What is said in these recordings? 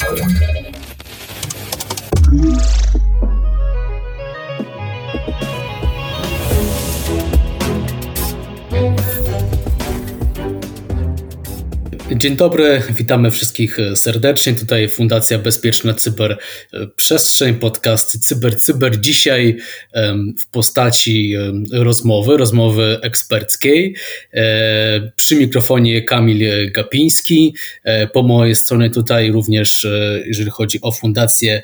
Thank you. Dzień dobry, witamy wszystkich serdecznie. Tutaj Fundacja Bezpieczna Cyber Przestrzeń, podcast Cyber Cyber. Dzisiaj w postaci rozmowy, rozmowy eksperckiej. E, przy mikrofonie Kamil Gapiński. E, po mojej stronie tutaj również, e, jeżeli chodzi o Fundację,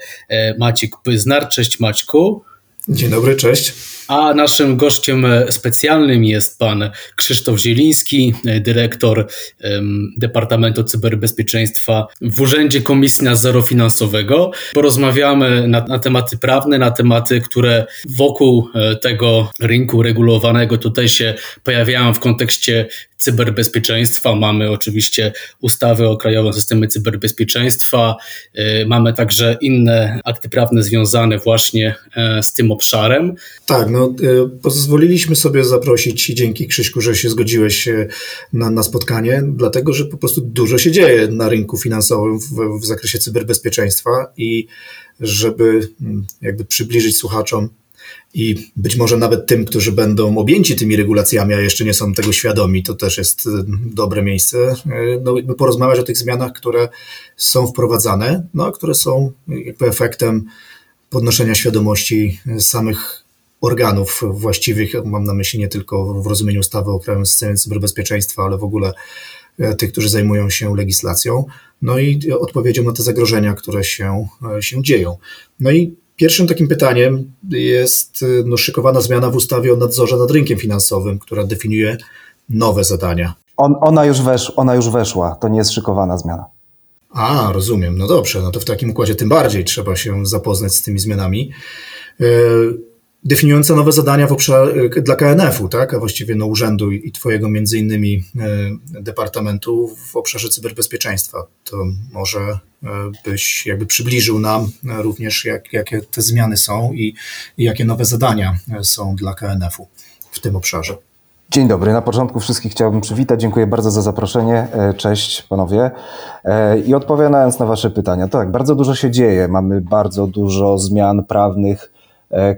Maciek Pyznar. Cześć Maćku. Dzień dobry, cześć. A naszym gościem specjalnym jest pan Krzysztof Zieliński, dyrektor Departamentu Cyberbezpieczeństwa w Urzędzie Komisji Nadzoru Finansowego. Porozmawiamy na, na tematy prawne, na tematy, które wokół e, tego rynku regulowanego tutaj się pojawiają w kontekście cyberbezpieczeństwa. Mamy oczywiście ustawy o Krajowym Systemie Cyberbezpieczeństwa, e, mamy także inne akty prawne związane właśnie e, z tym obszarem. Tak, no pozwoliliśmy sobie zaprosić i dzięki Krzyśku, że się zgodziłeś na, na spotkanie, dlatego że po prostu dużo się dzieje na rynku finansowym w, w zakresie cyberbezpieczeństwa i żeby mm, jakby przybliżyć słuchaczom i być może nawet tym, którzy będą objęci tymi regulacjami, a jeszcze nie są tego świadomi, to też jest y, dobre miejsce, no, jakby porozmawiać o tych zmianach, które są wprowadzane, no, które są jakby efektem podnoszenia świadomości samych organów właściwych. Mam na myśli nie tylko w rozumieniu ustawy o Krajowym Systemie Cyberbezpieczeństwa, ale w ogóle e, tych, którzy zajmują się legislacją, no i odpowiedzią na te zagrożenia, które się, e, się dzieją. No i Pierwszym takim pytaniem jest no, szykowana zmiana w ustawie o nadzorze nad rynkiem finansowym, która definiuje nowe zadania. On, ona, już wesz, ona już weszła, to nie jest szykowana zmiana. A, rozumiem. No dobrze, no to w takim układzie tym bardziej trzeba się zapoznać z tymi zmianami. E, definiująca nowe zadania w obszar, dla KNF-u, tak? a właściwie no, urzędu i Twojego między innymi e, departamentu w obszarze cyberbezpieczeństwa. To może e, byś jakby przybliżył nam również, jak, jakie te zmiany są i, i jakie nowe zadania są dla KNF-u w tym obszarze. Dzień dobry. Na początku wszystkich chciałbym przywitać. Dziękuję bardzo za zaproszenie. E, cześć panowie. I odpowiadając na wasze pytania, tak, bardzo dużo się dzieje. Mamy bardzo dużo zmian prawnych E,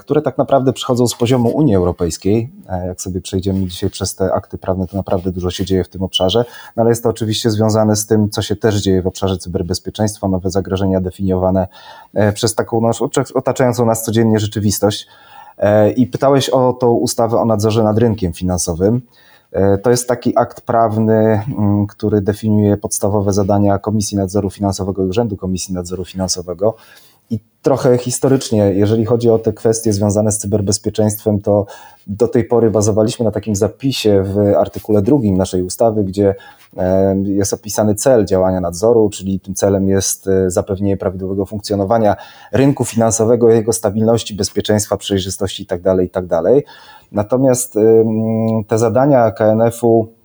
które tak naprawdę przychodzą z poziomu Unii Europejskiej. E, jak sobie przejdziemy dzisiaj przez te akty prawne, to naprawdę dużo się dzieje w tym obszarze, no ale jest to oczywiście związane z tym, co się też dzieje w obszarze cyberbezpieczeństwa, nowe zagrożenia definiowane e, przez taką naszą otaczającą nas codziennie rzeczywistość. I pytałeś o tą ustawę o nadzorze nad rynkiem finansowym. To jest taki akt prawny, mm, który definiuje podstawowe zadania Komisji Nadzoru Finansowego i Urzędu Komisji Nadzoru Finansowego. Trochę historycznie, jeżeli chodzi o te kwestie związane z cyberbezpieczeństwem, to do tej pory bazowaliśmy na takim zapisie w artykule drugim naszej ustawy, gdzie e, jest opisany cel działania nadzoru, czyli tym celem jest e, zapewnienie prawidłowego funkcjonowania rynku finansowego, jego stabilności, bezpieczeństwa, przejrzystości itd. Tak itd. Tak Natomiast te zadania KNF-u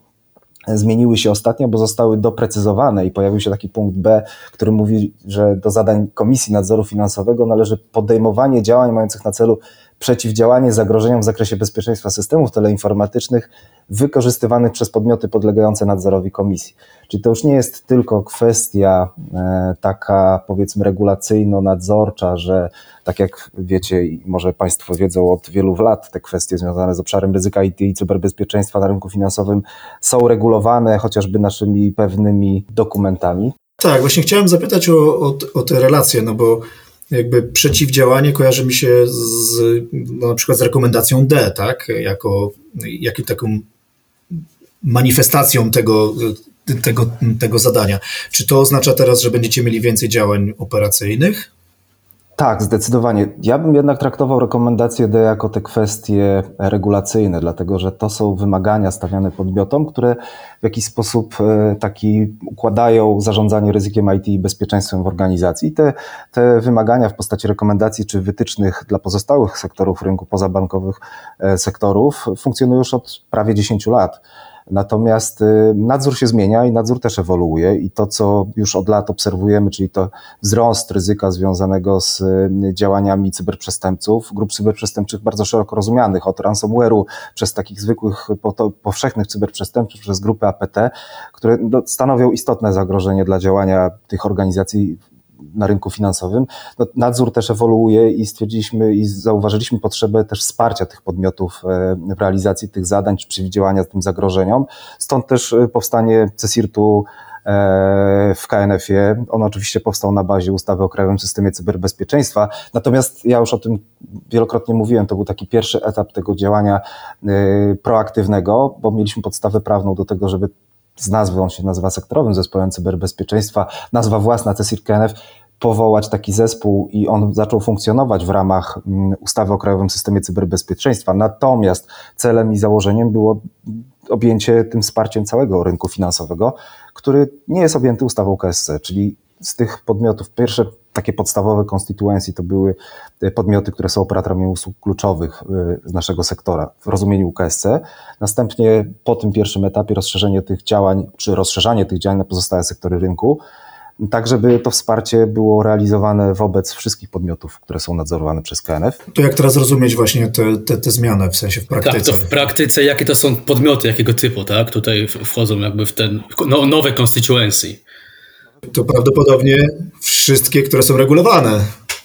zmieniły się ostatnio, bo zostały doprecyzowane i pojawił się taki punkt B, który mówi, że do zadań Komisji Nadzoru Finansowego należy podejmowanie działań mających na celu przeciwdziałanie zagrożeniom w zakresie bezpieczeństwa systemów teleinformatycznych wykorzystywanych przez podmioty podlegające nadzorowi komisji. Czyli to już nie jest tylko kwestia e, taka powiedzmy regulacyjno-nadzorcza, że tak jak wiecie i może Państwo wiedzą od wielu lat, te kwestie związane z obszarem ryzyka IT i cyberbezpieczeństwa na rynku finansowym są regulowane chociażby naszymi pewnymi dokumentami. Tak, właśnie chciałem zapytać o, o, o te relacje, no bo jakby przeciwdziałanie kojarzy mi się z, no na przykład z rekomendacją D, tak, jako, jako taką manifestacją tego, tego, tego zadania. Czy to oznacza teraz, że będziecie mieli więcej działań operacyjnych? Tak, zdecydowanie. Ja bym jednak traktował rekomendacje D jako te kwestie regulacyjne, dlatego że to są wymagania stawiane podmiotom, które w jakiś sposób e, taki układają zarządzanie ryzykiem IT i bezpieczeństwem w organizacji. I te, te wymagania w postaci rekomendacji czy wytycznych dla pozostałych sektorów rynku pozabankowych e, sektorów funkcjonują już od prawie 10 lat. Natomiast y, nadzór się zmienia i nadzór też ewoluuje i to, co już od lat obserwujemy, czyli to wzrost ryzyka związanego z y, działaniami cyberprzestępców, grup cyberprzestępczych bardzo szeroko rozumianych, od ransomware'u przez takich zwykłych, powszechnych cyberprzestępców, przez grupy APT, które stanowią istotne zagrożenie dla działania tych organizacji na rynku finansowym. No, nadzór też ewoluuje i stwierdziliśmy i zauważyliśmy potrzebę też wsparcia tych podmiotów w realizacji tych zadań czy przeciwdziałania tym zagrożeniom. Stąd też powstanie CESIRT-u E, w KNF-ie. On oczywiście powstał na bazie ustawy o Krajowym Systemie Cyberbezpieczeństwa. Natomiast ja już o tym wielokrotnie mówiłem, to był taki pierwszy etap tego działania e, proaktywnego, bo mieliśmy podstawę prawną do tego, żeby z nazwy, on się nazywa sektorowym zespołem cyberbezpieczeństwa, nazwa własna CSIR KNF, powołać taki zespół i on zaczął funkcjonować w ramach mm, ustawy o Krajowym Systemie Cyberbezpieczeństwa. Natomiast celem i założeniem było objęcie tym wsparciem całego rynku finansowego, który nie jest objęty ustawą KSC, czyli z tych podmiotów, pierwsze takie podstawowe konstytuencji to były podmioty, które są operatorami usług kluczowych y, z naszego sektora w rozumieniu KSC. Następnie po tym pierwszym etapie rozszerzenie tych działań, czy rozszerzanie tych działań na pozostałe sektory rynku, tak żeby to wsparcie było realizowane wobec wszystkich podmiotów, które są nadzorowane przez KNF. To jak teraz rozumieć właśnie te, te, te zmiany, w sensie w praktyce? Tak, to w praktyce jakie to są podmioty, jakiego typu, tak? Tutaj wchodzą jakby w ten no, nowe constituency. To prawdopodobnie wszystkie, które są regulowane.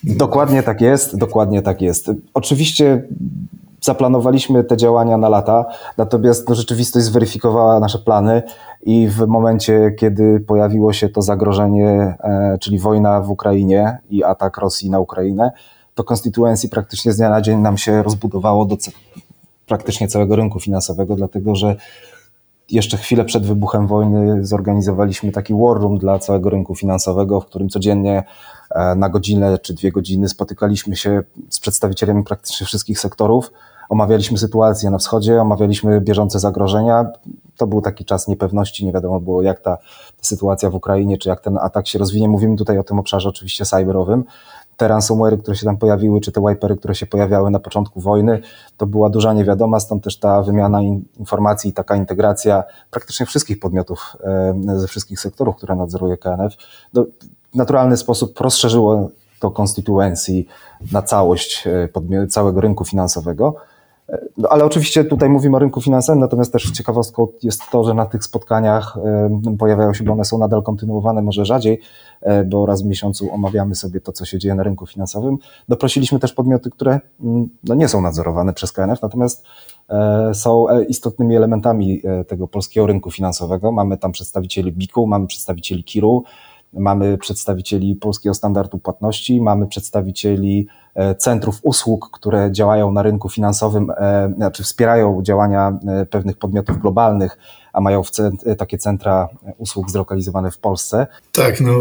Dokładnie tak jest, dokładnie tak jest. Oczywiście zaplanowaliśmy te działania na lata, natomiast no, rzeczywistość zweryfikowała nasze plany i w momencie, kiedy pojawiło się to zagrożenie, e, czyli wojna w Ukrainie i atak Rosji na Ukrainę, to konstytuencji praktycznie z dnia na dzień nam się rozbudowało do praktycznie całego rynku finansowego, dlatego że jeszcze chwilę przed wybuchem wojny zorganizowaliśmy taki war room dla całego rynku finansowego, w którym codziennie na godzinę czy dwie godziny spotykaliśmy się z przedstawicielami praktycznie wszystkich sektorów omawialiśmy sytuację na wschodzie, omawialiśmy bieżące zagrożenia. To był taki czas niepewności, nie wiadomo było jak ta sytuacja w Ukrainie, czy jak ten atak się rozwinie. Mówimy tutaj o tym obszarze oczywiście cyberowym. Te ransomware, które się tam pojawiły, czy te wipery, które się pojawiały na początku wojny, to była duża niewiadoma, stąd też ta wymiana informacji, taka integracja praktycznie wszystkich podmiotów e, ze wszystkich sektorów, które nadzoruje KNF, naturalny sposób rozszerzyło to konstytuencji na całość e, całego rynku finansowego. No, ale oczywiście tutaj mówimy o rynku finansowym, natomiast też ciekawostką jest to, że na tych spotkaniach pojawiają się, bo one są nadal kontynuowane, może rzadziej, e, bo raz w miesiącu omawiamy sobie to, co się dzieje na rynku finansowym. Doprosiliśmy też podmioty, które mm, no, nie są nadzorowane przez KNF, natomiast e, są e, istotnymi elementami tego polskiego rynku finansowego. Mamy tam przedstawicieli BIK-u, mamy przedstawicieli KIR-u, mamy przedstawicieli polskiego standardu płatności, mamy przedstawicieli E, centrów usług, które działają na rynku finansowym, e, znaczy wspierają działania e, pewnych podmiotów globalnych, a mają takie centra usług zlokalizowane w Polsce. Tak, no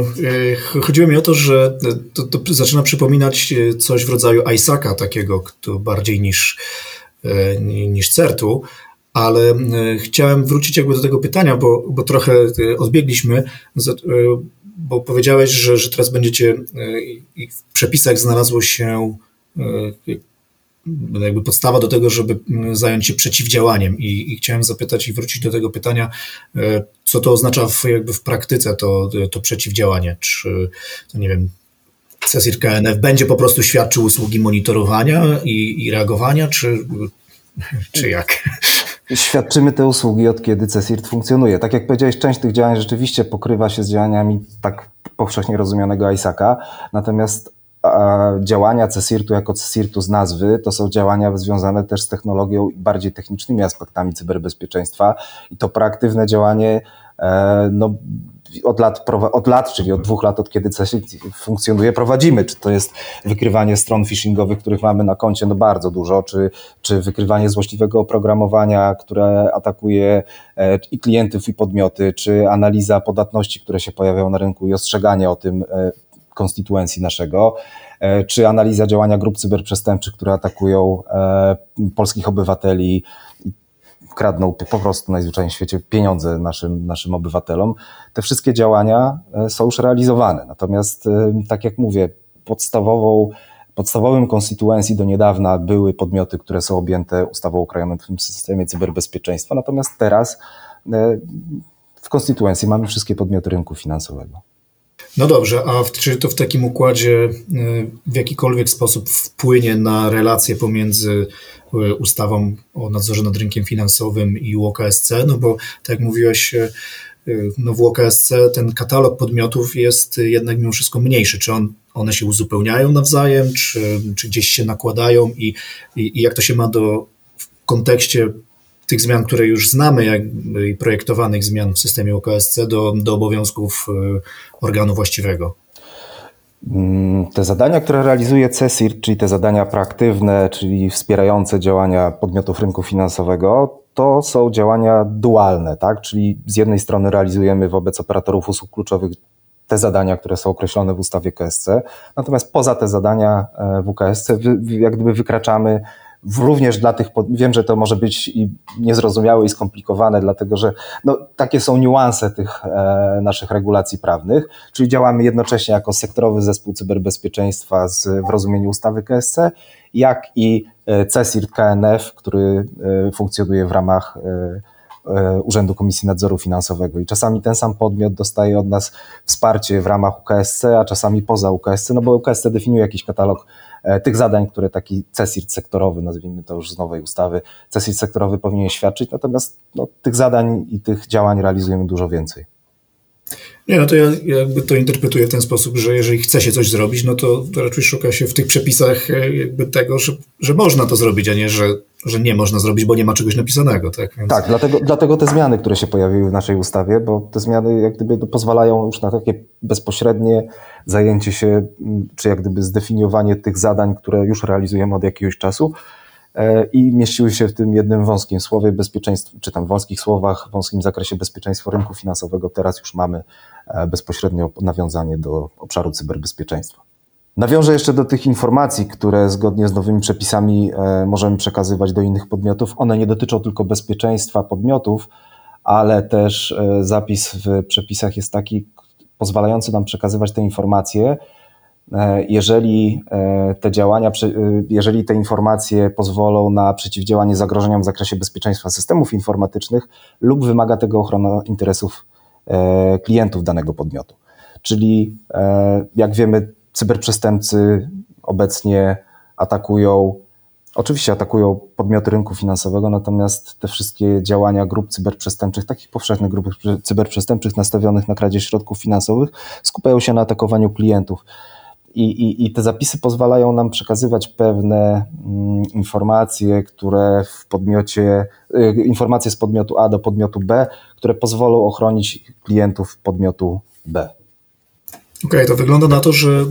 chodziło mi o to, że to, to zaczyna przypominać coś w rodzaju ISACA takiego, kto bardziej niż, niż CERT-u, ale chciałem wrócić jakby do tego pytania, bo, bo trochę odbiegliśmy bo powiedziałeś, że, że teraz będziecie e, w przepisach znalazło się e, jakby podstawa do tego, żeby zająć się przeciwdziałaniem I, i, chciałem zapytać i wrócić do tego pytania, e, co to oznacza w, jakby w praktyce to, to przeciwdziałanie, czy to nie wiem, CESIR KNF będzie po prostu świadczył usługi monitorowania i, i reagowania, czy, czy jak? Świadczymy te usługi od kiedy CESIRT funkcjonuje. Tak jak powiedziałeś, część tych działań rzeczywiście pokrywa się z działaniami tak powszechnie rozumianego ISACA, natomiast działania CESIRT-u jako CESIRT-u z nazwy to są działania związane też z technologią i bardziej technicznymi aspektami cyberbezpieczeństwa i to proaktywne działanie e, no, od lat, od lat, czyli od dwóch lat, od kiedy CESIT funkcjonuje, prowadzimy. Czy to jest wykrywanie stron phishingowych, których mamy na koncie? No bardzo dużo, czy, czy wykrywanie złośliwego oprogramowania, które atakuje e, i klientów, i podmioty, czy analiza podatności, które się pojawiają na rynku i ostrzeganie o tym e, konstytuencji naszego, e, czy analiza działania grup cyberprzestępczych, które atakują polskich obywateli kradną po prostu najzwyczajniej w świecie pieniądze naszym, naszym obywatelom. Te wszystkie działania e, są już realizowane. Natomiast, e, tak jak mówię, podstawową, podstawowym konstytuencji do niedawna były podmioty, które są objęte ustawą o krajowym systemie cyberbezpieczeństwa. Natomiast teraz e, w konstytuencji mamy wszystkie podmioty rynku finansowego. No dobrze, a w, czy to w takim układzie w jakikolwiek sposób wpłynie na relacje pomiędzy E, ustawą o nadzorze nad rynkiem finansowym i UOKSC, no bo tak jak mówiłeś, e, no w OKSC ten katalog podmiotów jest jednak mimo wszystko mniejszy. Czy on, one się uzupełniają nawzajem, czy, czy gdzieś się nakładają i, i, i jak to się ma do w kontekście tych zmian, które już znamy, jak i projektowanych zmian w systemie OKSC do, do obowiązków organu właściwego? Mm, te zadania, które realizuje CESIR, czyli te zadania proaktywne, czyli wspierające działania podmiotów rynku finansowego, to są działania dualne, tak? Czyli z jednej strony realizujemy wobec operatorów usług kluczowych te zadania, które są określone w ustawie KSC, natomiast poza te zadania e, w UKSC jak gdyby wykraczamy również dla tych, wiem, że to może być i niezrozumiałe i skomplikowane, dlatego że no, takie są niuanse tych e, naszych regulacji prawnych, czyli działamy jednocześnie jako sektorowy zespół cyberbezpieczeństwa z, w rozumieniu ustawy KSC, jak i e, CESIR KNF, który e, funkcjonuje w ramach e, Urzędu Komisji Nadzoru Finansowego. I czasami ten sam podmiot dostaje od nas wsparcie w ramach UKSC, a czasami poza UKSC, no bo UKSC definiuje jakiś katalog E, tych zadań, które taki CESIRT sektorowy, nazwijmy to już z nowej ustawy, CESIRT sektorowy powinien świadczyć, natomiast no, tych zadań i tych działań realizujemy dużo więcej. Nie, no to ja jakby to interpretuję w ten sposób, że jeżeli chce się coś zrobić, no to, raczej szuka się w tych przepisach e, jakby tego, że, że można to zrobić, a nie, że, że nie można zrobić, bo nie ma czegoś napisanego. Tak, Więc... tak dlatego, dlatego te zmiany, które się pojawiły w naszej ustawie, bo te zmiany jak gdyby pozwalają już na takie bezpośrednie zajęcie się, czy jak gdyby zdefiniowanie tych zadań, które już realizujemy od jakiegoś czasu, i mieściły się w tym jednym wąskim słowie bezpieczeństwo, czy tam wąskich słowach, wąskim zakresie bezpieczeństwa rynku finansowego. Teraz już mamy e, bezpośrednio nawiązanie do obszaru cyberbezpieczeństwa. Nawiążę jeszcze do tych informacji, które zgodnie z nowymi przepisami e, możemy przekazywać do innych podmiotów. One nie dotyczą tylko bezpieczeństwa podmiotów, ale też zapis w przepisach jest taki pozwalający nam przekazywać te informacje E, jeżeli e, te działania, e, jeżeli te informacje pozwolą na przeciwdziałanie zagrożeniom w zakresie bezpieczeństwa systemów informatycznych lub wymaga tego ochrona interesów klientów danego podmiotu. Czyli jak wiemy, cyberprzestępcy obecnie atakują, oczywiście atakują podmioty rynku finansowego, natomiast te wszystkie działania grup cyberprzestępczych, takich powszechnych grup cyberprzestępczych nastawionych na kradzież środków finansowych, skupiają się na atakowaniu klientów. I, i, I te zapisy pozwalają nam przekazywać pewne mm, informacje, które w podmiocie, y, informacje z podmiotu A do podmiotu B, które pozwolą ochronić klientów podmiotu B. Okej, okay, to wygląda na to, że,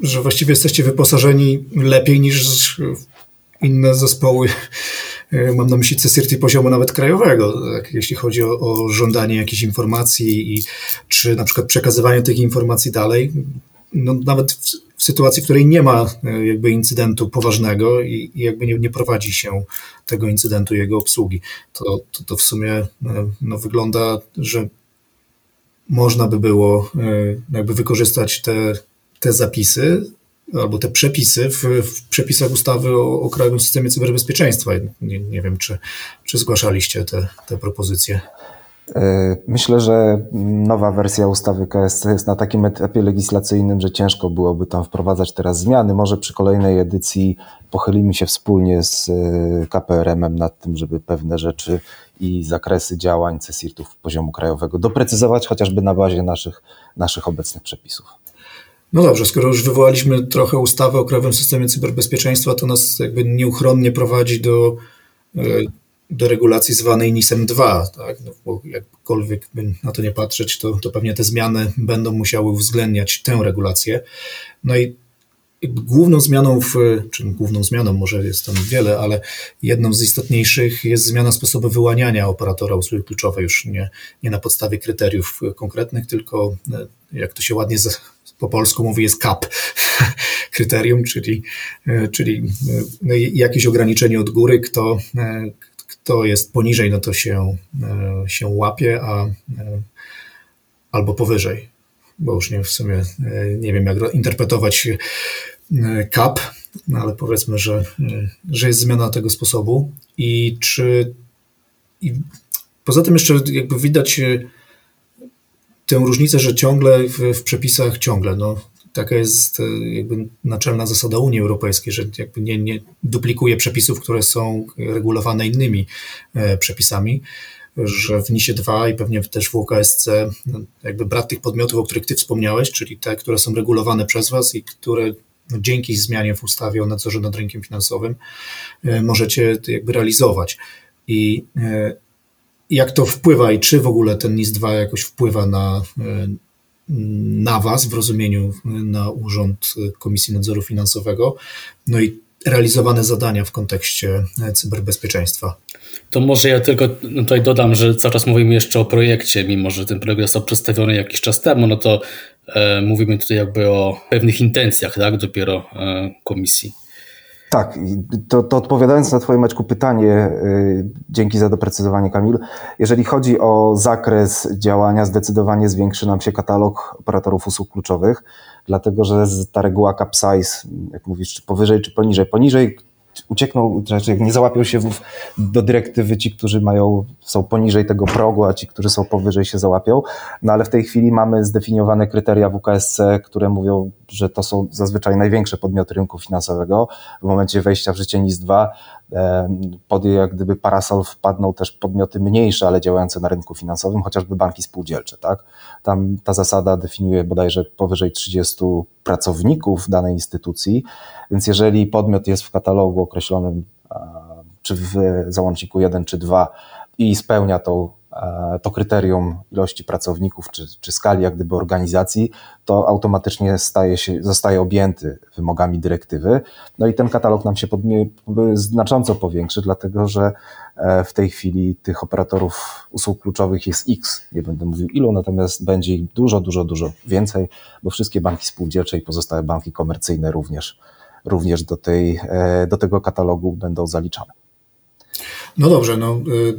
że właściwie jesteście wyposażeni lepiej niż inne zespoły. Y, mam na myśli CSIRT poziomu nawet krajowego, tak, jeśli chodzi o, o żądanie jakichś informacji i czy na przykład przekazywanie tych informacji dalej no, nawet w, w, sytuacji, w której nie ma e, jakby incydentu poważnego i, i jakby nie, nie, prowadzi się tego incydentu jego obsługi, to, to, to w sumie e, no, wygląda, że można by było e, jakby wykorzystać te, te zapisy albo te przepisy w, w przepisach ustawy o, o Krajowym Systemie Cyberbezpieczeństwa. Nie, nie wiem, czy, czy zgłaszaliście te, te propozycje. E, myślę, że nowa wersja ustawy KSC jest na takim etapie legislacyjnym, że ciężko byłoby tam wprowadzać teraz zmiany. Może przy kolejnej edycji pochylimy się wspólnie z e, KPRM-em nad tym, żeby pewne rzeczy i zakresy działań CSIRT-ów poziomu krajowego doprecyzować chociażby na bazie naszych, naszych obecnych przepisów. No dobrze, skoro już wywołaliśmy trochę ustawę o Krajowym Systemie Cyberbezpieczeństwa, to nas jakby nieuchronnie prowadzi do e, do regulacji zwanej NISem 2, tak? No, bo jakkolwiek by na to nie patrzeć, to, to pewnie te zmiany będą musiały uwzględniać tę regulację. No i główną zmianą, w, czy główną zmianą, może jest tam wiele, ale jedną z istotniejszych jest zmiana sposobu wyłaniania operatora usługi kluczowej, już nie, nie na podstawie kryteriów konkretnych, tylko e, jak to się ładnie po polsku mówi, jest CAP kryterium, czyli, e, czyli e, no jakieś ograniczenie od góry, kto, kto jest poniżej, no to się, e, się łapie, a e, albo powyżej, bo już nie w sumie e, nie wiem, jak interpretować CAP, no ale powiedzmy, że, że jest zmiana tego sposobu. I czy i poza tym jeszcze jakby widać tę różnicę, że ciągle w, w przepisach ciągle, no taka jest e, jakby naczelna zasada Unii Europejskiej, że jakby nie, nie duplikuje przepisów, które są regulowane innymi e, przepisami. że w NIS-ie 2 i pewnie też w UKSC jakby brat tych podmiotów, o których Ty wspomniałeś, czyli te, które są regulowane przez Was i które dzięki zmianie w ustawie o nadzorze nad rynkiem finansowym możecie jakby realizować. I jak to wpływa i czy w ogóle ten NIS 2 jakoś wpływa na, na Was w rozumieniu na Urząd Komisji Nadzoru Finansowego, no i realizowane zadania w kontekście cyberbezpieczeństwa. To może ja tylko tutaj dodam, że cały czas mówimy jeszcze o projekcie, mimo że ten projekt został przedstawiony jakiś czas temu, no to e, mówimy tutaj jakby o pewnych intencjach, tak, dopiero e, komisji. Tak, to, to, odpowiadając na Twoje Maćku pytanie, yy, dzięki za doprecyzowanie Kamil, jeżeli chodzi o zakres działania, zdecydowanie zwiększy nam się katalog operatorów usług kluczowych, dlatego że ta reguła capsize, jak mówisz, czy powyżej, czy poniżej, poniżej uciekną, znaczy nie załapią się w, do dyrektywy ci, którzy mają, są poniżej tego progu, a ci, którzy są powyżej się załapią. No ale w tej chwili mamy zdefiniowane kryteria WKSC, które mówią, że to są zazwyczaj największe podmioty rynku finansowego. W momencie wejścia w życie NIS 2 pod jak gdyby parasol wpadną też podmioty mniejsze, ale działające na rynku finansowym, chociażby banki spółdzielcze. Tak? Tam ta zasada definiuje bodajże powyżej 30 pracowników danej instytucji, więc jeżeli podmiot jest w katalogu określonym czy w załączniku 1 czy 2 i spełnia tą E, to kryterium ilości pracowników czy, czy skali jak gdyby organizacji, to automatycznie staje się, zostaje objęty wymogami dyrektywy. No i ten katalog nam się znacząco powiększy, dlatego że e, w tej chwili tych operatorów usług kluczowych jest X, nie będę mówił ilu, natomiast będzie ich dużo, dużo, dużo więcej, bo wszystkie banki spółdzielcze i pozostałe banki komercyjne również, również do, tej, e, do tego katalogu będą zaliczane. No dobrze, no, y,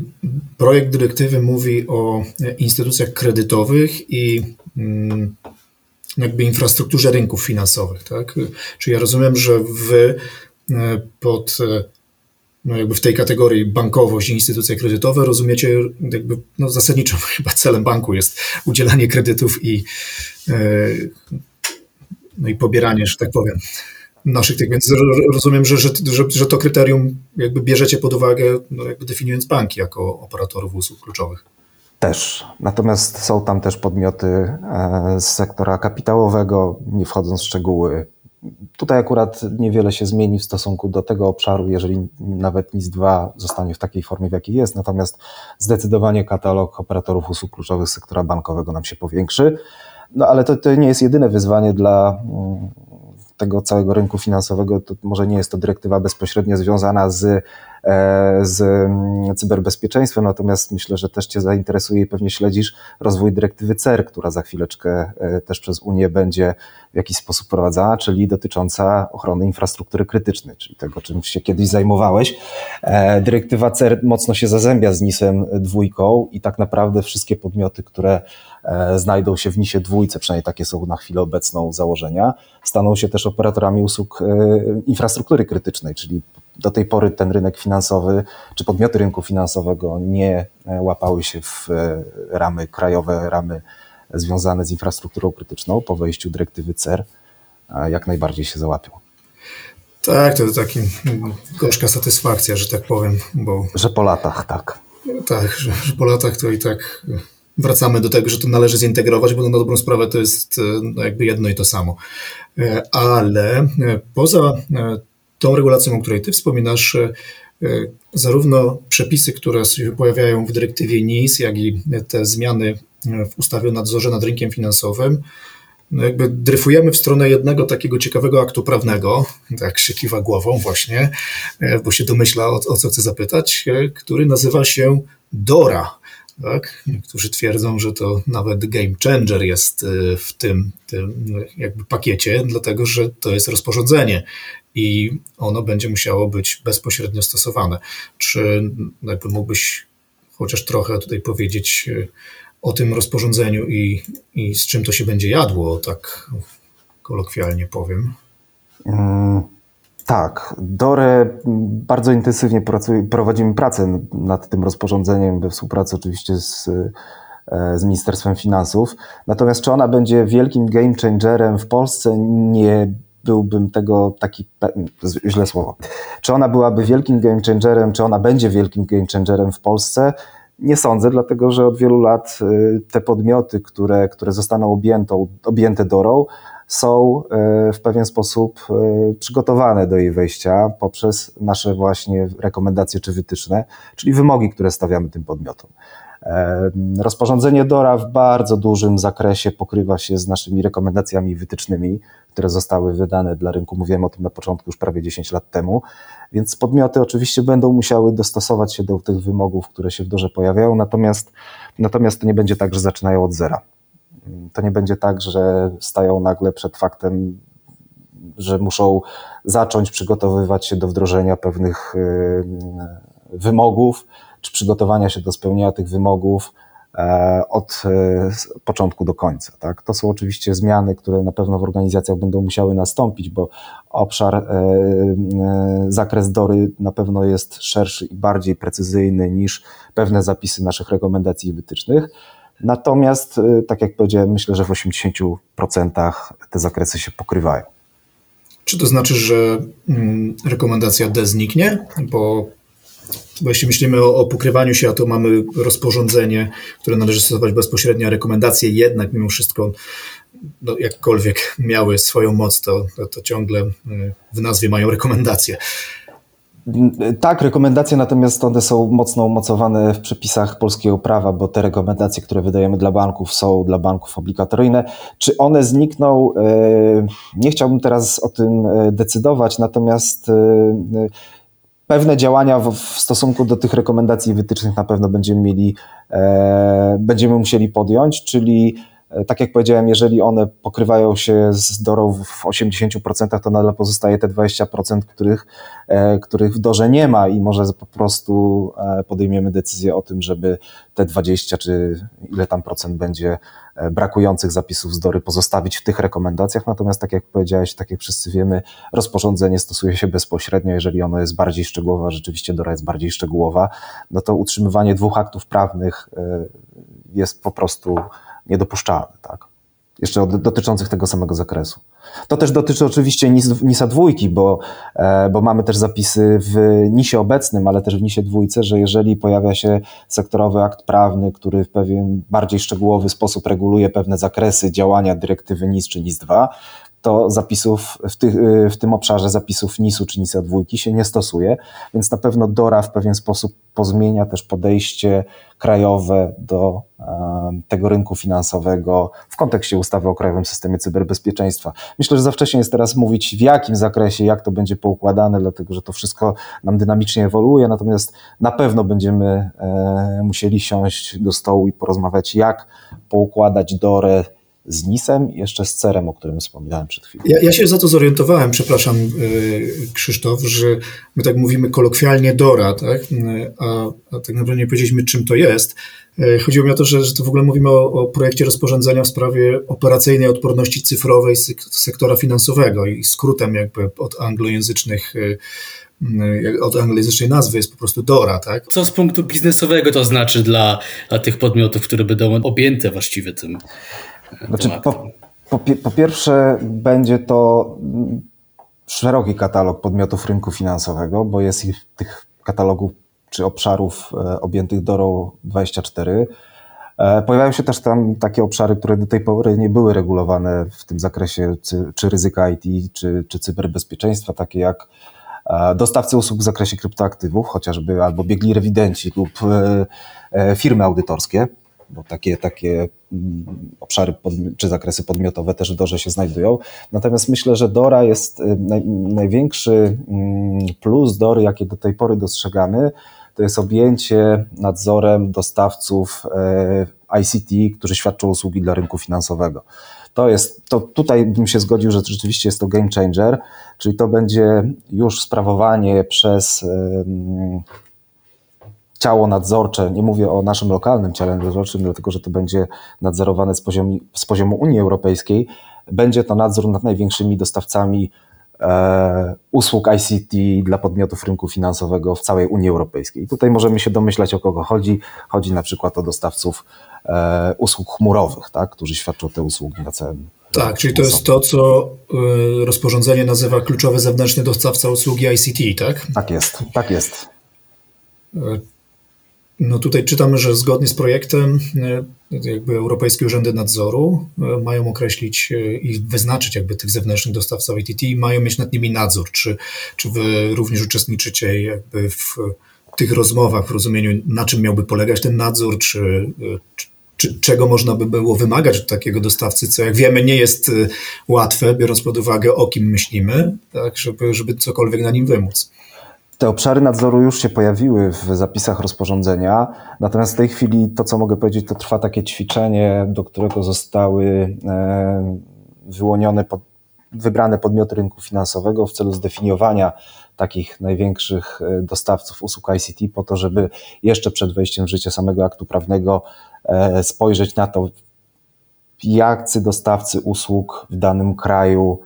projekt dyrektywy mówi o instytucjach kredytowych i mm, jakby infrastrukturze rynków finansowych, tak? Czyli ja rozumiem, że wy y, pod y, no jakby w tej kategorii bankowość i instytucje kredytowe rozumiecie jakby no zasadniczo chyba celem banku jest udzielanie kredytów i, no i pobieranie, że tak powiem, naszych tych, więc rozumiem, że, że, że, że to kryterium jakby bierzecie pod uwagę, no jakby definiując banki jako operatorów usług kluczowych. Też. Natomiast są tam też podmioty e, z sektora kapitałowego, nie wchodząc w szczegóły. Tutaj akurat niewiele się zmieni w stosunku do tego obszaru, jeżeli nawet NIS 2 zostanie w takiej formie, w jakiej jest. Natomiast zdecydowanie katalog operatorów usług kluczowych sektora bankowego nam się powiększy. No ale to, to nie jest jedyne wyzwanie dla mm, tego całego rynku finansowego, to może nie jest to dyrektywa bezpośrednio związana z, z mm, cyberbezpieczeństwem, natomiast myślę, że też Cię zainteresuje i pewnie śledzisz rozwój dyrektywy CER, która za chwileczkę e, też przez Unię będzie w jakiś sposób prowadzona, czyli dotycząca ochrony infrastruktury krytycznej, czyli tego, czym się kiedyś zajmowałeś. E, dyrektywa CER mocno się zazębia z NIS-em dwójką i tak naprawdę wszystkie podmioty, które E, znajdą się w NISie dwójce, przynajmniej takie są na chwilę obecną założenia, staną się też operatorami usług e, infrastruktury krytycznej, czyli do tej pory ten rynek finansowy, czy podmioty rynku finansowego nie e, łapały się w ramy krajowe, ramy związane z infrastrukturą krytyczną po wejściu dyrektywy CER, jak najbardziej się załapią. Tak, to taka gorzka satysfakcja, że tak powiem. Bo... Że po latach, tak. Tak, że, że po latach to i tak wracamy do tego, że to należy zintegrować, bo na dobrą sprawę to jest e, no, jakby jedno i to samo. E, ale e, poza tą regulacją, o której Ty wspominasz, zarówno przepisy, które się pojawiają w dyrektywie NIS, jak i te zmiany w ustawie o nadzorze nad rynkiem finansowym, no jakby dryfujemy w stronę jednego takiego ciekawego aktu prawnego, tak się kiwa głową właśnie, bo się domyśla o, o co chcę zapytać, który nazywa się DORA, tak? Niektórzy twierdzą, że to nawet game changer jest w tym, tym jakby pakiecie, dlatego że to jest rozporządzenie i ono będzie musiało być bezpośrednio stosowane. Czy jakby mógłbyś chociaż trochę tutaj powiedzieć y, o tym rozporządzeniu i, i z czym to się będzie jadło, tak kolokwialnie powiem? Mm. Tak, DORE bardzo intensywnie pracuje, prowadzimy pracę nad tym rozporządzeniem we współpracy oczywiście z, e, z Ministerstwem Finansów. Natomiast czy ona będzie wielkim game changerem w Polsce, nie byłbym tego taki, źle słowo. Czy ona byłaby wielkim game changerem, czy ona będzie wielkim game changerem w Polsce, Nie sądzę, dlatego że od wielu lat te podmioty, które, które zostaną objętą, objęte DORą, są w pewien sposób przygotowane do jej wejścia poprzez nasze właśnie rekomendacje czy wytyczne, czyli wymogi, które stawiamy tym podmiotom. Rozporządzenie DORA w bardzo dużym zakresie pokrywa się z naszymi rekomendacjami wytycznymi, które zostały wydane dla rynku. Mówiłem o tym na początku już prawie 10 lat temu, więc podmioty oczywiście będą musiały dostosować się do tych wymogów, które się w DORze pojawiają, natomiast, natomiast to nie będzie tak, że zaczynają od zera. To nie będzie tak, że stają nagle przed faktem, że muszą zacząć przygotowywać się do wdrożenia pewnych wymogów, czy przygotowania się do spełnienia tych wymogów od e, początku do końca. Tak? To są oczywiście zmiany, które na pewno w organizacjach będą musiały nastąpić, bo obszar, e, zakres DORY na pewno jest szerszy i bardziej precyzyjny niż pewne zapisy naszych rekomendacji i wytycznych. Natomiast, tak jak powiedziałem, myślę, że w 80% te zakresy się pokrywają. Czy to znaczy, że mm, rekomendacja D zniknie? Bo bo jeśli myślimy o, o pokrywaniu się, a to mamy rozporządzenie, które należy stosować bezpośrednio, a rekomendacje jednak mimo wszystko, no, jakkolwiek miały swoją moc, to, to, ciągle y, w nazwie mają rekomendacje. Tak, rekomendacje, natomiast one są mocno umocowane w przepisach polskiego prawa, bo te rekomendacje, które wydajemy dla banków, są dla banków obligatoryjne. Czy one znikną? Y, nie chciałbym teraz o tym y, decydować, natomiast pewne działania w, w, stosunku do tych rekomendacji wytycznych na pewno będziemy mieli, e, będziemy musieli podjąć, czyli tak jak powiedziałem, jeżeli one pokrywają się z dorą w 80%, to nadal pozostaje te 20%, których, e, których w dorze nie ma i może po prostu e, podejmiemy decyzję o tym, żeby te 20 czy ile tam procent będzie E, brakujących zapisów z DORY pozostawić w tych rekomendacjach, natomiast tak jak powiedziałeś, tak jak wszyscy wiemy, rozporządzenie stosuje się bezpośrednio, jeżeli ono jest bardziej szczegółowe, rzeczywiście DORA jest bardziej szczegółowa, no to utrzymywanie dwóch aktów prawnych e, jest po prostu niedopuszczalne, tak? Jeszcze dotyczących tego samego zakresu. To też dotyczy oczywiście NISA dwójki, bo, e, bo mamy też zapisy w NISie obecnym, ale też w NISie dwójce, że jeżeli pojawia się sektorowy akt prawny, który w pewien bardziej szczegółowy sposób reguluje pewne zakresy działania dyrektywy NIS czy NIS 2, to zapisów w, tych, w tym obszarze zapisów NIS-u czy NIS-a dwójki się nie stosuje, więc na pewno DORA w pewien sposób pozmienia też podejście krajowe do tego rynku finansowego w kontekście ustawy o Krajowym Systemie Cyberbezpieczeństwa. Myślę, że za wcześnie jest teraz mówić w jakim zakresie, jak to będzie poukładane, dlatego że to wszystko nam dynamicznie ewoluuje, natomiast na pewno będziemy e, musieli siąść do stołu i porozmawiać, jak poukładać DORę z NIS-em i jeszcze z CERem, o którym wspominałem przed chwilą. Ja, ja, się za to zorientowałem, przepraszam y, Krzysztof, że my tak mówimy kolokwialnie DORA, tak? a, a tak naprawdę nie powiedzieliśmy czym to jest. Y, chodziło mi o to, że, że to w ogóle mówimy o, o projekcie rozporządzenia w sprawie operacyjnej odporności cyfrowej sektora finansowego i skrótem jakby od anglojęzycznych y, od anglojęzycznej nazwy jest po prostu DORA, tak? Co z punktu biznesowego to znaczy dla, dla tych podmiotów, które będą objęte właściwie tym? Znaczy, po, po, po pierwsze, będzie to szeroki katalog podmiotów rynku finansowego, bo jest ich tych katalogów czy obszarów e, objętych DORą 24. E, pojawiają się też tam takie obszary, które do tej pory nie były regulowane w tym zakresie, czy ryzyka IT, czy, czy cyberbezpieczeństwa, takie jak e, dostawcy usług w zakresie kryptoaktywów, chociażby albo biegli rewidenci lub firmy audytorskie bo takie, takie mm, obszary czy zakresy podmiotowe też w DORze się znajdują. Natomiast myślę, że DORA jest y, naj, największy mm, plus DORy, jakie do tej pory dostrzegamy, to jest objęcie nadzorem dostawców e, ICT, którzy świadczą usługi dla rynku finansowego. To jest, to tutaj bym się zgodził, że rzeczywiście jest to game changer, czyli to będzie już sprawowanie przez ciało nadzorcze, nie mówię o naszym lokalnym ciele nadzorczym, dlatego że to będzie nadzorowane z poziomu, z poziomu Unii Europejskiej, będzie to nadzór nad największymi dostawcami e, usług ICT dla podmiotów rynku finansowego w całej Unii Europejskiej. I tutaj możemy się domyślać, o kogo chodzi. Chodzi na przykład o dostawców e, usług chmurowych, tak, którzy świadczą te usługi na całym tak, czyli to jest to, co e, rozporządzenie nazywa kluczowy zewnętrzny dostawca usługi ICT, tak? Tak jest, tak jest. E, No tutaj czytamy, że zgodnie z projektem jakby Europejskie Urzędy Nadzoru mają określić i wyznaczyć jakby tych zewnętrznych dostawców ITT i mają mieć nad nimi nadzór. Czy, czy wy również uczestniczycie jakby w tych rozmowach w rozumieniu, na czym miałby polegać ten nadzór, czy, czy czego można by było wymagać od takiego dostawcy, co jak wiemy nie jest łatwe, biorąc pod uwagę o kim myślimy, tak, żeby, żeby cokolwiek na nim wymóc. Te obszary nadzoru już się pojawiły w zapisach rozporządzenia, natomiast w tej chwili to, co mogę powiedzieć, to trwa takie ćwiczenie, do którego zostały e, wyłonione pod, wybrane podmioty rynku finansowego w celu zdefiniowania takich największych e, dostawców usług ICT, po to, żeby jeszcze przed wejściem w życie samego aktu prawnego e, spojrzeć na to, jacy dostawcy usług w danym kraju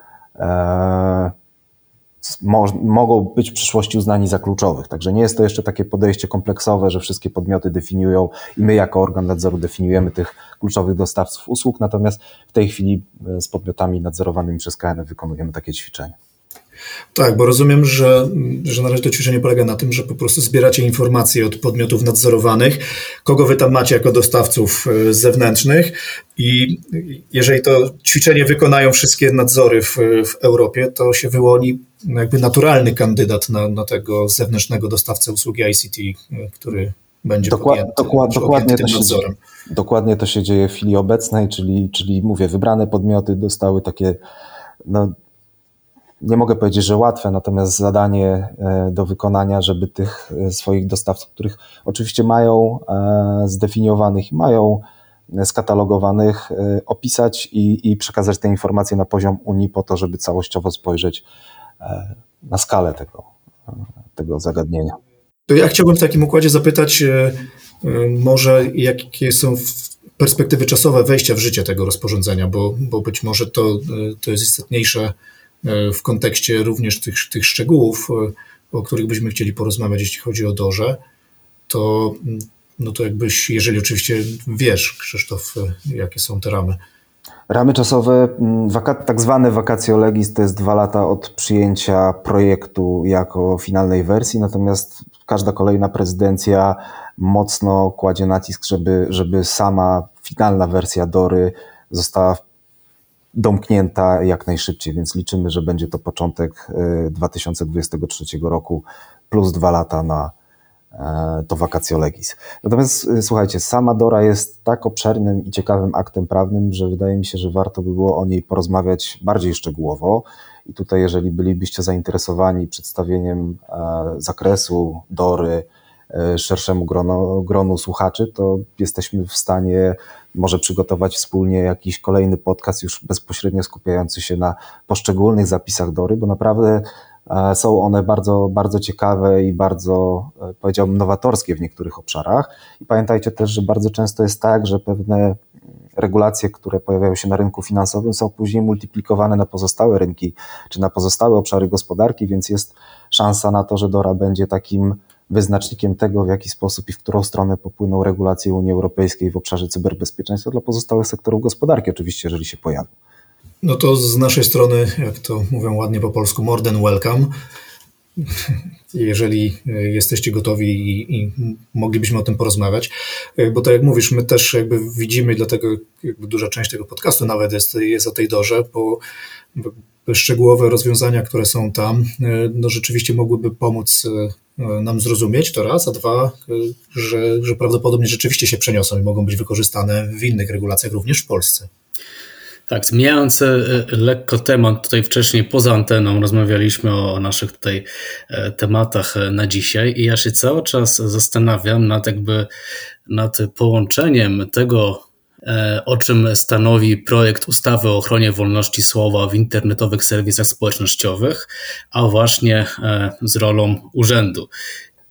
e, mogą być w przyszłości uznani za kluczowych. Także nie jest to jeszcze takie podejście kompleksowe, że wszystkie podmioty definiują i my jako organ nadzoru definiujemy tych kluczowych dostawców usług, natomiast w tej chwili z podmiotami nadzorowanymi przez KNF wykonujemy takie ćwiczenia. Tak, bo rozumiem, że, że na razie to ćwiczenie polega na tym, że po prostu zbieracie informacje od podmiotów nadzorowanych, kogo wy tam macie jako dostawców e, zewnętrznych i jeżeli to ćwiczenie wykonają wszystkie nadzory w, w Europie, to się wyłoni jakby naturalny kandydat na, na tego zewnętrznego dostawcę usługi ICT, e, który będzie Dokład, podjęty, dokład, dokładnie, to się, nadzorem. dokładnie to się dzieje w chwili obecnej, czyli, czyli mówię, wybrane podmioty dostały takie no, nie mogę powiedzieć, że łatwe, natomiast zadanie e, do wykonania, żeby tych e, swoich dostawców, których oczywiście mają e, zdefiniowanych i mają skatalogowanych, opisać i, i przekazać te informacje na poziom Unii po to, żeby całościowo spojrzeć na skalę tego, tego zagadnienia. To ja chciałbym w takim układzie zapytać, może jakie są perspektywy czasowe wejścia w życie tego rozporządzenia, bo, bo być może to, to jest istotniejsze w kontekście również tych, tych szczegółów, e, o których byśmy chcieli porozmawiać, jeśli chodzi o Dorze, to, no to jakbyś, jeżeli oczywiście wiesz, Krzysztof, e, jakie są te ramy. Ramy czasowe, tak zwane vacatio legis to jest dwa lata od przyjęcia projektu jako finalnej wersji, natomiast każda kolejna prezydencja mocno kładzie nacisk, żeby, żeby sama finalna wersja Dory została domknięta jak najszybciej, więc liczymy, że będzie to początek 2023 e, roku plus dwa lata na e, to vacatio legis. Natomiast e, słuchajcie, sama Dora jest tak obszernym i ciekawym aktem prawnym, że wydaje mi się, że warto by było o niej porozmawiać bardziej szczegółowo. I tutaj, jeżeli bylibyście zainteresowani przedstawieniem zakresu Dory szerszemu gronu, gronu słuchaczy, to jesteśmy w stanie może przygotować wspólnie jakiś kolejny podcast już bezpośrednio skupiający się na poszczególnych zapisach Dory, bo naprawdę e, są one bardzo, bardzo ciekawe i bardzo, e, powiedziałbym, nowatorskie w niektórych obszarach. I pamiętajcie też, że bardzo często jest tak, że pewne regulacje, które pojawiają się na rynku finansowym, są później multiplikowane na pozostałe rynki czy na pozostałe obszary gospodarki, więc jest szansa na to, że Dora będzie takim wyznacznikiem tego, w jaki sposób i w którą stronę popłyną regulacje Unii Europejskiej w obszarze cyberbezpieczeństwa dla pozostałych sektorów gospodarki, oczywiście, jeżeli się pojawią. No to z naszej strony, jak to mówią ładnie po polsku, more than welcome. Jeżeli jesteście gotowi i, i, moglibyśmy o tym porozmawiać, bo tak jak mówisz, my też jakby widzimy, dlatego jakby duża część tego podcastu nawet jest, jest o tej dorze, bo szczegółowe rozwiązania, które są tam, no rzeczywiście mogłyby pomóc E, nam zrozumieć, to raz, a dwa, e, że, że prawdopodobnie rzeczywiście się przeniosą i mogą być wykorzystane w innych regulacjach, również w Polsce. Tak, zmieniając e, lekko temat, tutaj wcześniej poza anteną rozmawialiśmy o naszych tutaj tematach na dzisiaj i ja się cały czas zastanawiam nad jakby nad połączeniem tego, E, o czym stanowi projekt ustawy o ochronie wolności słowa w internetowych serwisach społecznościowych, a właśnie e, z rolą urzędu.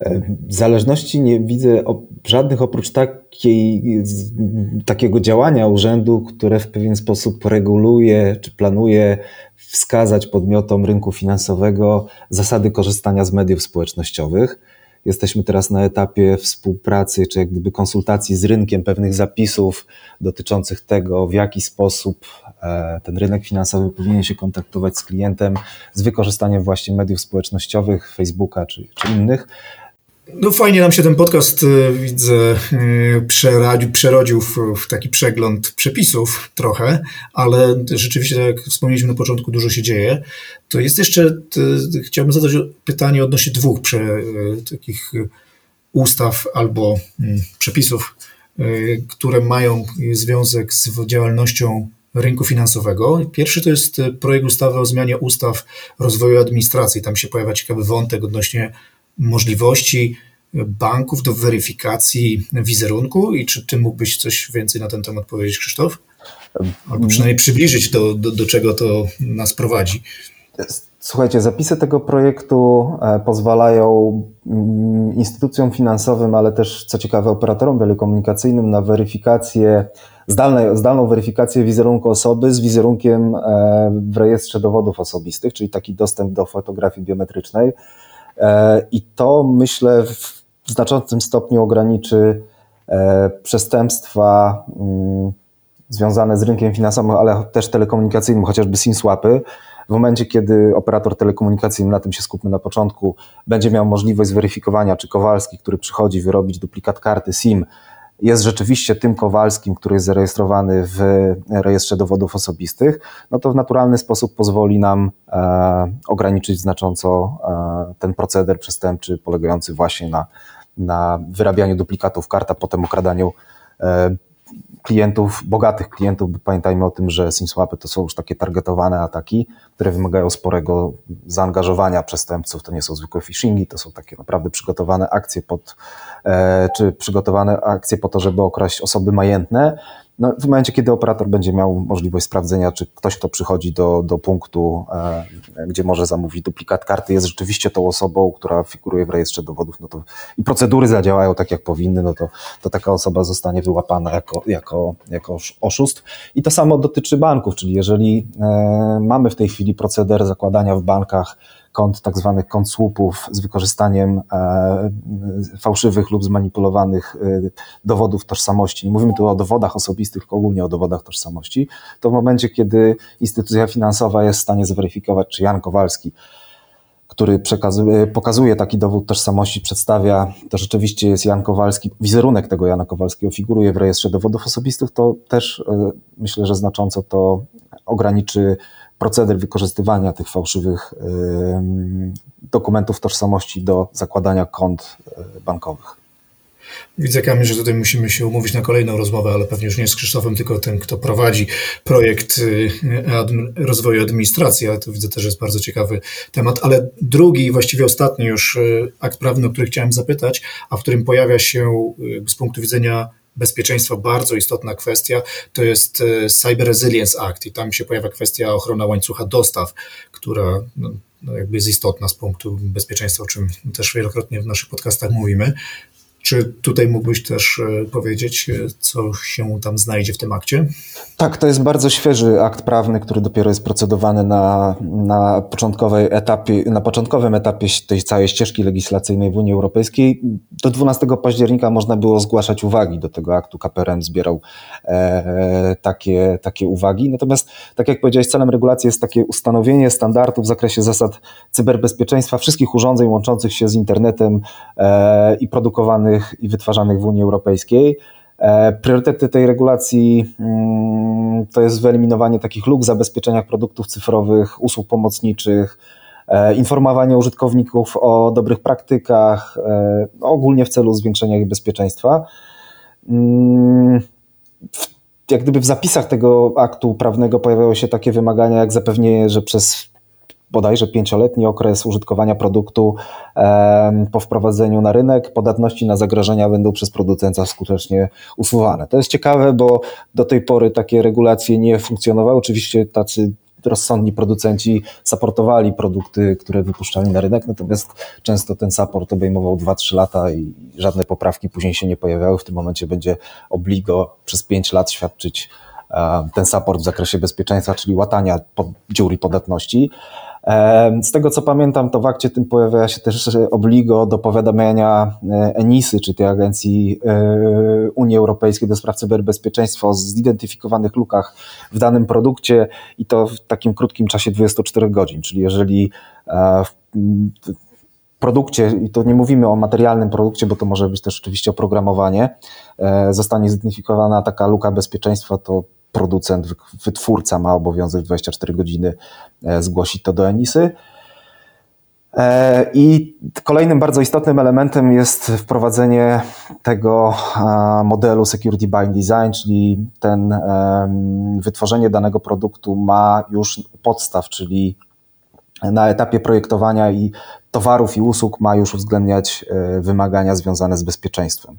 E, zależności nie widzę żadnych oprócz takiej, takiego działania urzędu, które w pewien sposób reguluje czy planuje wskazać podmiotom rynku finansowego zasady korzystania z mediów społecznościowych. Jesteśmy teraz na etapie współpracy, czy jak gdyby konsultacji z rynkiem pewnych zapisów dotyczących tego, w jaki sposób e, ten rynek finansowy powinien się kontaktować z klientem z wykorzystaniem właśnie mediów społecznościowych, Facebooka czy, czy innych. No fajnie nam się ten podcast, e, widzę, e, przerodził, przerodził w, w, taki przegląd przepisów trochę, ale rzeczywiście, tak jak wspomnieliśmy na początku, dużo się dzieje. To jest jeszcze, to, chciałbym zadać pytanie odnośnie dwóch prze, takich ustaw albo mm, przepisów, które mają związek z działalnością rynku finansowego. Pierwszy to jest projekt ustawy o zmianie ustaw rozwoju administracji. Tam się pojawia ciekawy wątek odnośnie możliwości banków do weryfikacji wizerunku i czy ty mógłbyś coś więcej na ten temat powiedzieć, Krzysztof? Albo przynajmniej przybliżyć do, do, do czego to nas prowadzi. Słuchajcie, zapisy tego projektu e, pozwalają mm, instytucjom finansowym, ale też, co ciekawe, operatorom telekomunikacyjnym na weryfikację, zdalne, zdalną weryfikację wizerunku osoby z wizerunkiem e, w rejestrze dowodów osobistych, czyli taki dostęp do fotografii biometrycznej. E, I to myślę w znaczącym stopniu ograniczy e, przestępstwa mm, związane z rynkiem finansowym, ale też telekomunikacyjnym, chociażby SIM-swapy. W momencie, kiedy operator telekomunikacyjny, na tym się skupmy na początku, będzie miał możliwość zweryfikowania, czy Kowalski, który przychodzi wyrobić duplikat karty SIM, jest rzeczywiście tym Kowalskim, który jest zarejestrowany w rejestrze dowodów osobistych, no to w naturalny sposób pozwoli nam e, ograniczyć znacząco e, ten proceder przestępczy polegający właśnie na, na wyrabianiu duplikatów kart, a potem okradaniu e, klientów, bogatych klientów, pamiętajmy o tym, że SimSwapy to są już takie targetowane ataki, które wymagają sporego zaangażowania przestępców. To nie są zwykłe phishingi, to są takie naprawdę przygotowane akcje pod, e, czy przygotowane akcje po to, żeby okraść osoby majętne. No, w momencie, kiedy operator będzie miał możliwość sprawdzenia, czy ktoś, kto przychodzi do, do punktu, e, gdzie może zamówić duplikat karty, jest rzeczywiście tą osobą, która figuruje w rejestrze dowodów, no to i procedury zadziałają tak, jak powinny, no to, to taka osoba zostanie wyłapana jako, jako, jako oszust. I to samo dotyczy banków, czyli jeżeli e, mamy w tej chwili proceder zakładania w bankach kont, tak zwanych kont słupów z wykorzystaniem e, fałszywych lub zmanipulowanych e, dowodów tożsamości. Nie mówimy tu o dowodach osobistych, tylko ogólnie o dowodach tożsamości. To w momencie, kiedy instytucja finansowa jest w stanie zweryfikować, czy Jan Kowalski który pokazuje taki dowód tożsamości, przedstawia, to rzeczywiście jest Jan Kowalski, wizerunek tego Jana Kowalskiego figuruje w rejestrze dowodów osobistych, to też e, myślę, że znacząco to ograniczy proceder wykorzystywania tych fałszywych dokumentów tożsamości do zakładania kont e, bankowych. Widzę, Kamil, że tutaj musimy się umówić na kolejną rozmowę, ale pewnie już nie z Krzysztofem, tylko ten, kto prowadzi projekt y, rozwoju administracji, ale to widzę też jest bardzo ciekawy temat. Ale drugi, właściwie ostatni już y, akt prawny, o który chciałem zapytać, a w którym pojawia się z punktu widzenia bezpieczeństwa bardzo istotna kwestia to jest e, Cyber Resilience Act i tam się pojawia kwestia ochrona łańcucha dostaw, która no, no jakby jest istotna z punktu bezpieczeństwa, o czym też wielokrotnie w naszych podcastach mówimy. Czy tutaj mógłbyś też e, powiedzieć, e, co się tam znajdzie w tym akcie? Tak, to jest bardzo świeży akt prawny, który dopiero jest procedowany na, na, początkowej etapie, na początkowym etapie tej całej ścieżki legislacyjnej w Unii Europejskiej. Do 12 października można było zgłaszać uwagi do tego aktu. KPRM zbierał e, takie, takie uwagi. Natomiast, tak jak powiedziałeś, celem regulacji jest takie ustanowienie standardów w zakresie zasad cyberbezpieczeństwa wszystkich urządzeń łączących się z internetem e, i produkowanych i wytwarzanych w Unii Europejskiej. E, priorytety tej regulacji mm, to jest wyeliminowanie takich luk w zabezpieczeniach produktów cyfrowych, usług pomocniczych, e, informowanie użytkowników o dobrych praktykach, e, ogólnie w celu zwiększenia ich bezpieczeństwa. Mm, jak gdyby w zapisach tego aktu prawnego pojawiały się takie wymagania, jak zapewnienie, że przez bodajże pięcioletni okres użytkowania produktu po wprowadzeniu na rynek, podatności na zagrożenia będą przez producenta skutecznie usuwane. To jest ciekawe, bo do tej pory takie regulacje nie funkcjonowały. Oczywiście tacy rozsądni producenci supportowali produkty, które wypuszczali na rynek, natomiast często ten support obejmował 2-3 lata i żadne poprawki później się nie pojawiały. W tym momencie będzie obligo przez 5 lat świadczyć ten support w zakresie bezpieczeństwa, czyli łatania dziur i podatności. Z tego co pamiętam, to w akcie tym pojawia się też obligo do powiadamiania e, ENISY, czy tej Agencji e, Unii Europejskiej do spraw cyberbezpieczeństwa o zidentyfikowanych lukach w danym produkcie i to w takim krótkim czasie 24 godzin. Czyli jeżeli e, produkcie, i to nie mówimy o materialnym produkcie, bo to może być też oczywiście oprogramowanie, zostanie zidentyfikowana taka luka bezpieczeństwa, to producent, wytwórca ma obowiązek 24 godziny zgłosić to do Enisy. E, I kolejnym bardzo istotnym elementem jest wprowadzenie tego e, modelu Security by Design, czyli ten wytworzenie danego produktu ma już podstaw, czyli na etapie projektowania i towarów i usług ma już uwzględniać e, wymagania związane z bezpieczeństwem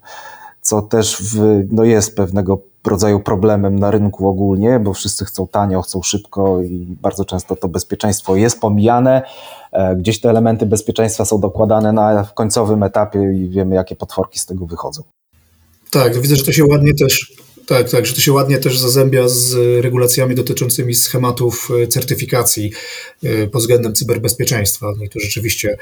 co też w, no jest pewnego rodzaju problemem na rynku ogólnie, bo wszyscy chcą tanio, chcą szybko i bardzo często to bezpieczeństwo jest pomijane. E, gdzieś te elementy bezpieczeństwa są dokładane na końcowym etapie i wiemy, jakie potworki z tego wychodzą. Tak, widzę, że to się ładnie też tak, tak, że to się ładnie też zazębia z regulacjami dotyczącymi schematów e, certyfikacji e, pod względem cyberbezpieczeństwa. No i tu rzeczywiście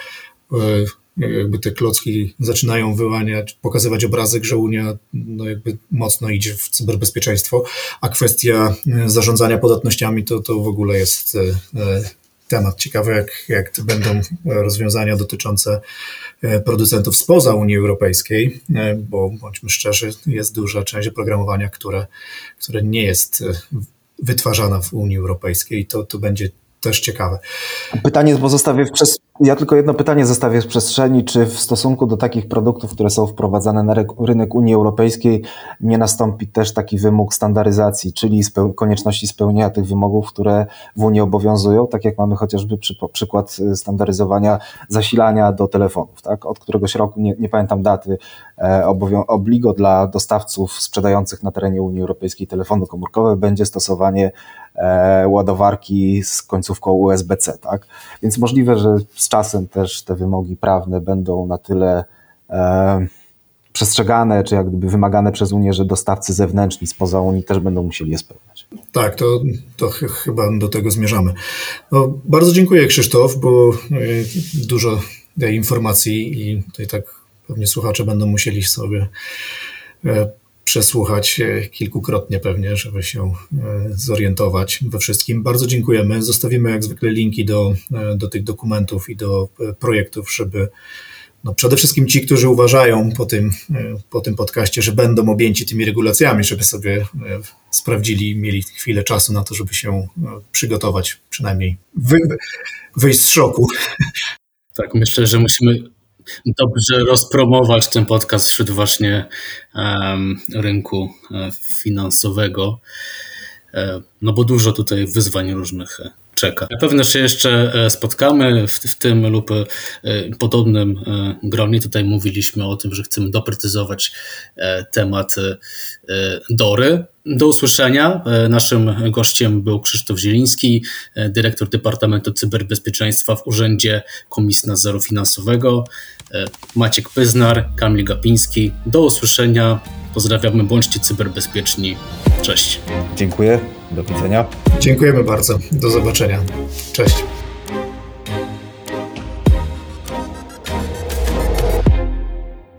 jakby te klocki zaczynają wyłaniać, pokazywać obrazek, że Unia no jakby mocno idzie w cyberbezpieczeństwo, a kwestia e, zarządzania podatnościami to, to w ogóle jest e, e, temat ciekawy, jak, jak to będą rozwiązania dotyczące producentów spoza Unii Europejskiej, bo bądźmy szczerzy, jest duża część oprogramowania, które, które nie jest wytwarzana w Unii Europejskiej. To, to będzie też ciekawe. Pytanie pozostawię przez... Ja tylko jedno pytanie zostawię w przestrzeni, czy w stosunku do takich produktów, które są wprowadzane na rynek Unii Europejskiej, nie nastąpi też taki wymóg standaryzacji, czyli speł... konieczności spełnienia tych wymogów, które w Unii obowiązują, tak jak mamy chociażby przy... przykład y, standaryzowania zasilania do telefonów, tak? od któregoś roku, nie, nie pamiętam daty. Obligo dla dostawców sprzedających na terenie Unii Europejskiej telefony komórkowe będzie stosowanie E, ładowarki z końcówką USB-C, tak? Więc możliwe, że z czasem też te wymogi prawne będą na tyle e, przestrzegane, czy jak gdyby wymagane przez Unię, że dostawcy zewnętrzni spoza Unii też będą musieli je spełniać. Tak, to, to ch chyba do tego zmierzamy. No, bardzo dziękuję Krzysztof, bo dużo informacji i tutaj tak pewnie słuchacze będą musieli sobie e, przesłuchać kilkukrotnie pewnie, żeby się e, zorientować we wszystkim. Bardzo dziękujemy. Zostawimy jak zwykle linki do, e, do tych dokumentów i do e, projektów, żeby no przede wszystkim ci, którzy uważają po tym, po tym podcaście, że będą objęci tymi regulacjami, żeby sobie sprawdzili, mieli chwilę czasu na to, żeby się przygotować, przynajmniej wy, wyjść z szoku. Tak, myślę, że musimy dobrze rozpromować ten podcast wśród właśnie um, rynku e, finansowego, e, no bo dużo tutaj wyzwań różnych e, czeka. Na pewno się jeszcze spotkamy w, w, tym lub podobnym gronie. Tutaj mówiliśmy o tym, że chcemy doprecyzować temat Dory. Do usłyszenia. Naszym gościem był Krzysztof Zieliński, dyrektor Departamentu Cyberbezpieczeństwa w Urzędzie Komisji Nadzoru Finansowego. E, Maciek Pyznar, Kamil Gapiński. Do usłyszenia. Pozdrawiamy, bądźcie cyberbezpieczni. Cześć. Dziękuję. Do widzenia. Dziękujemy bardzo. Do zobaczenia. Cześć.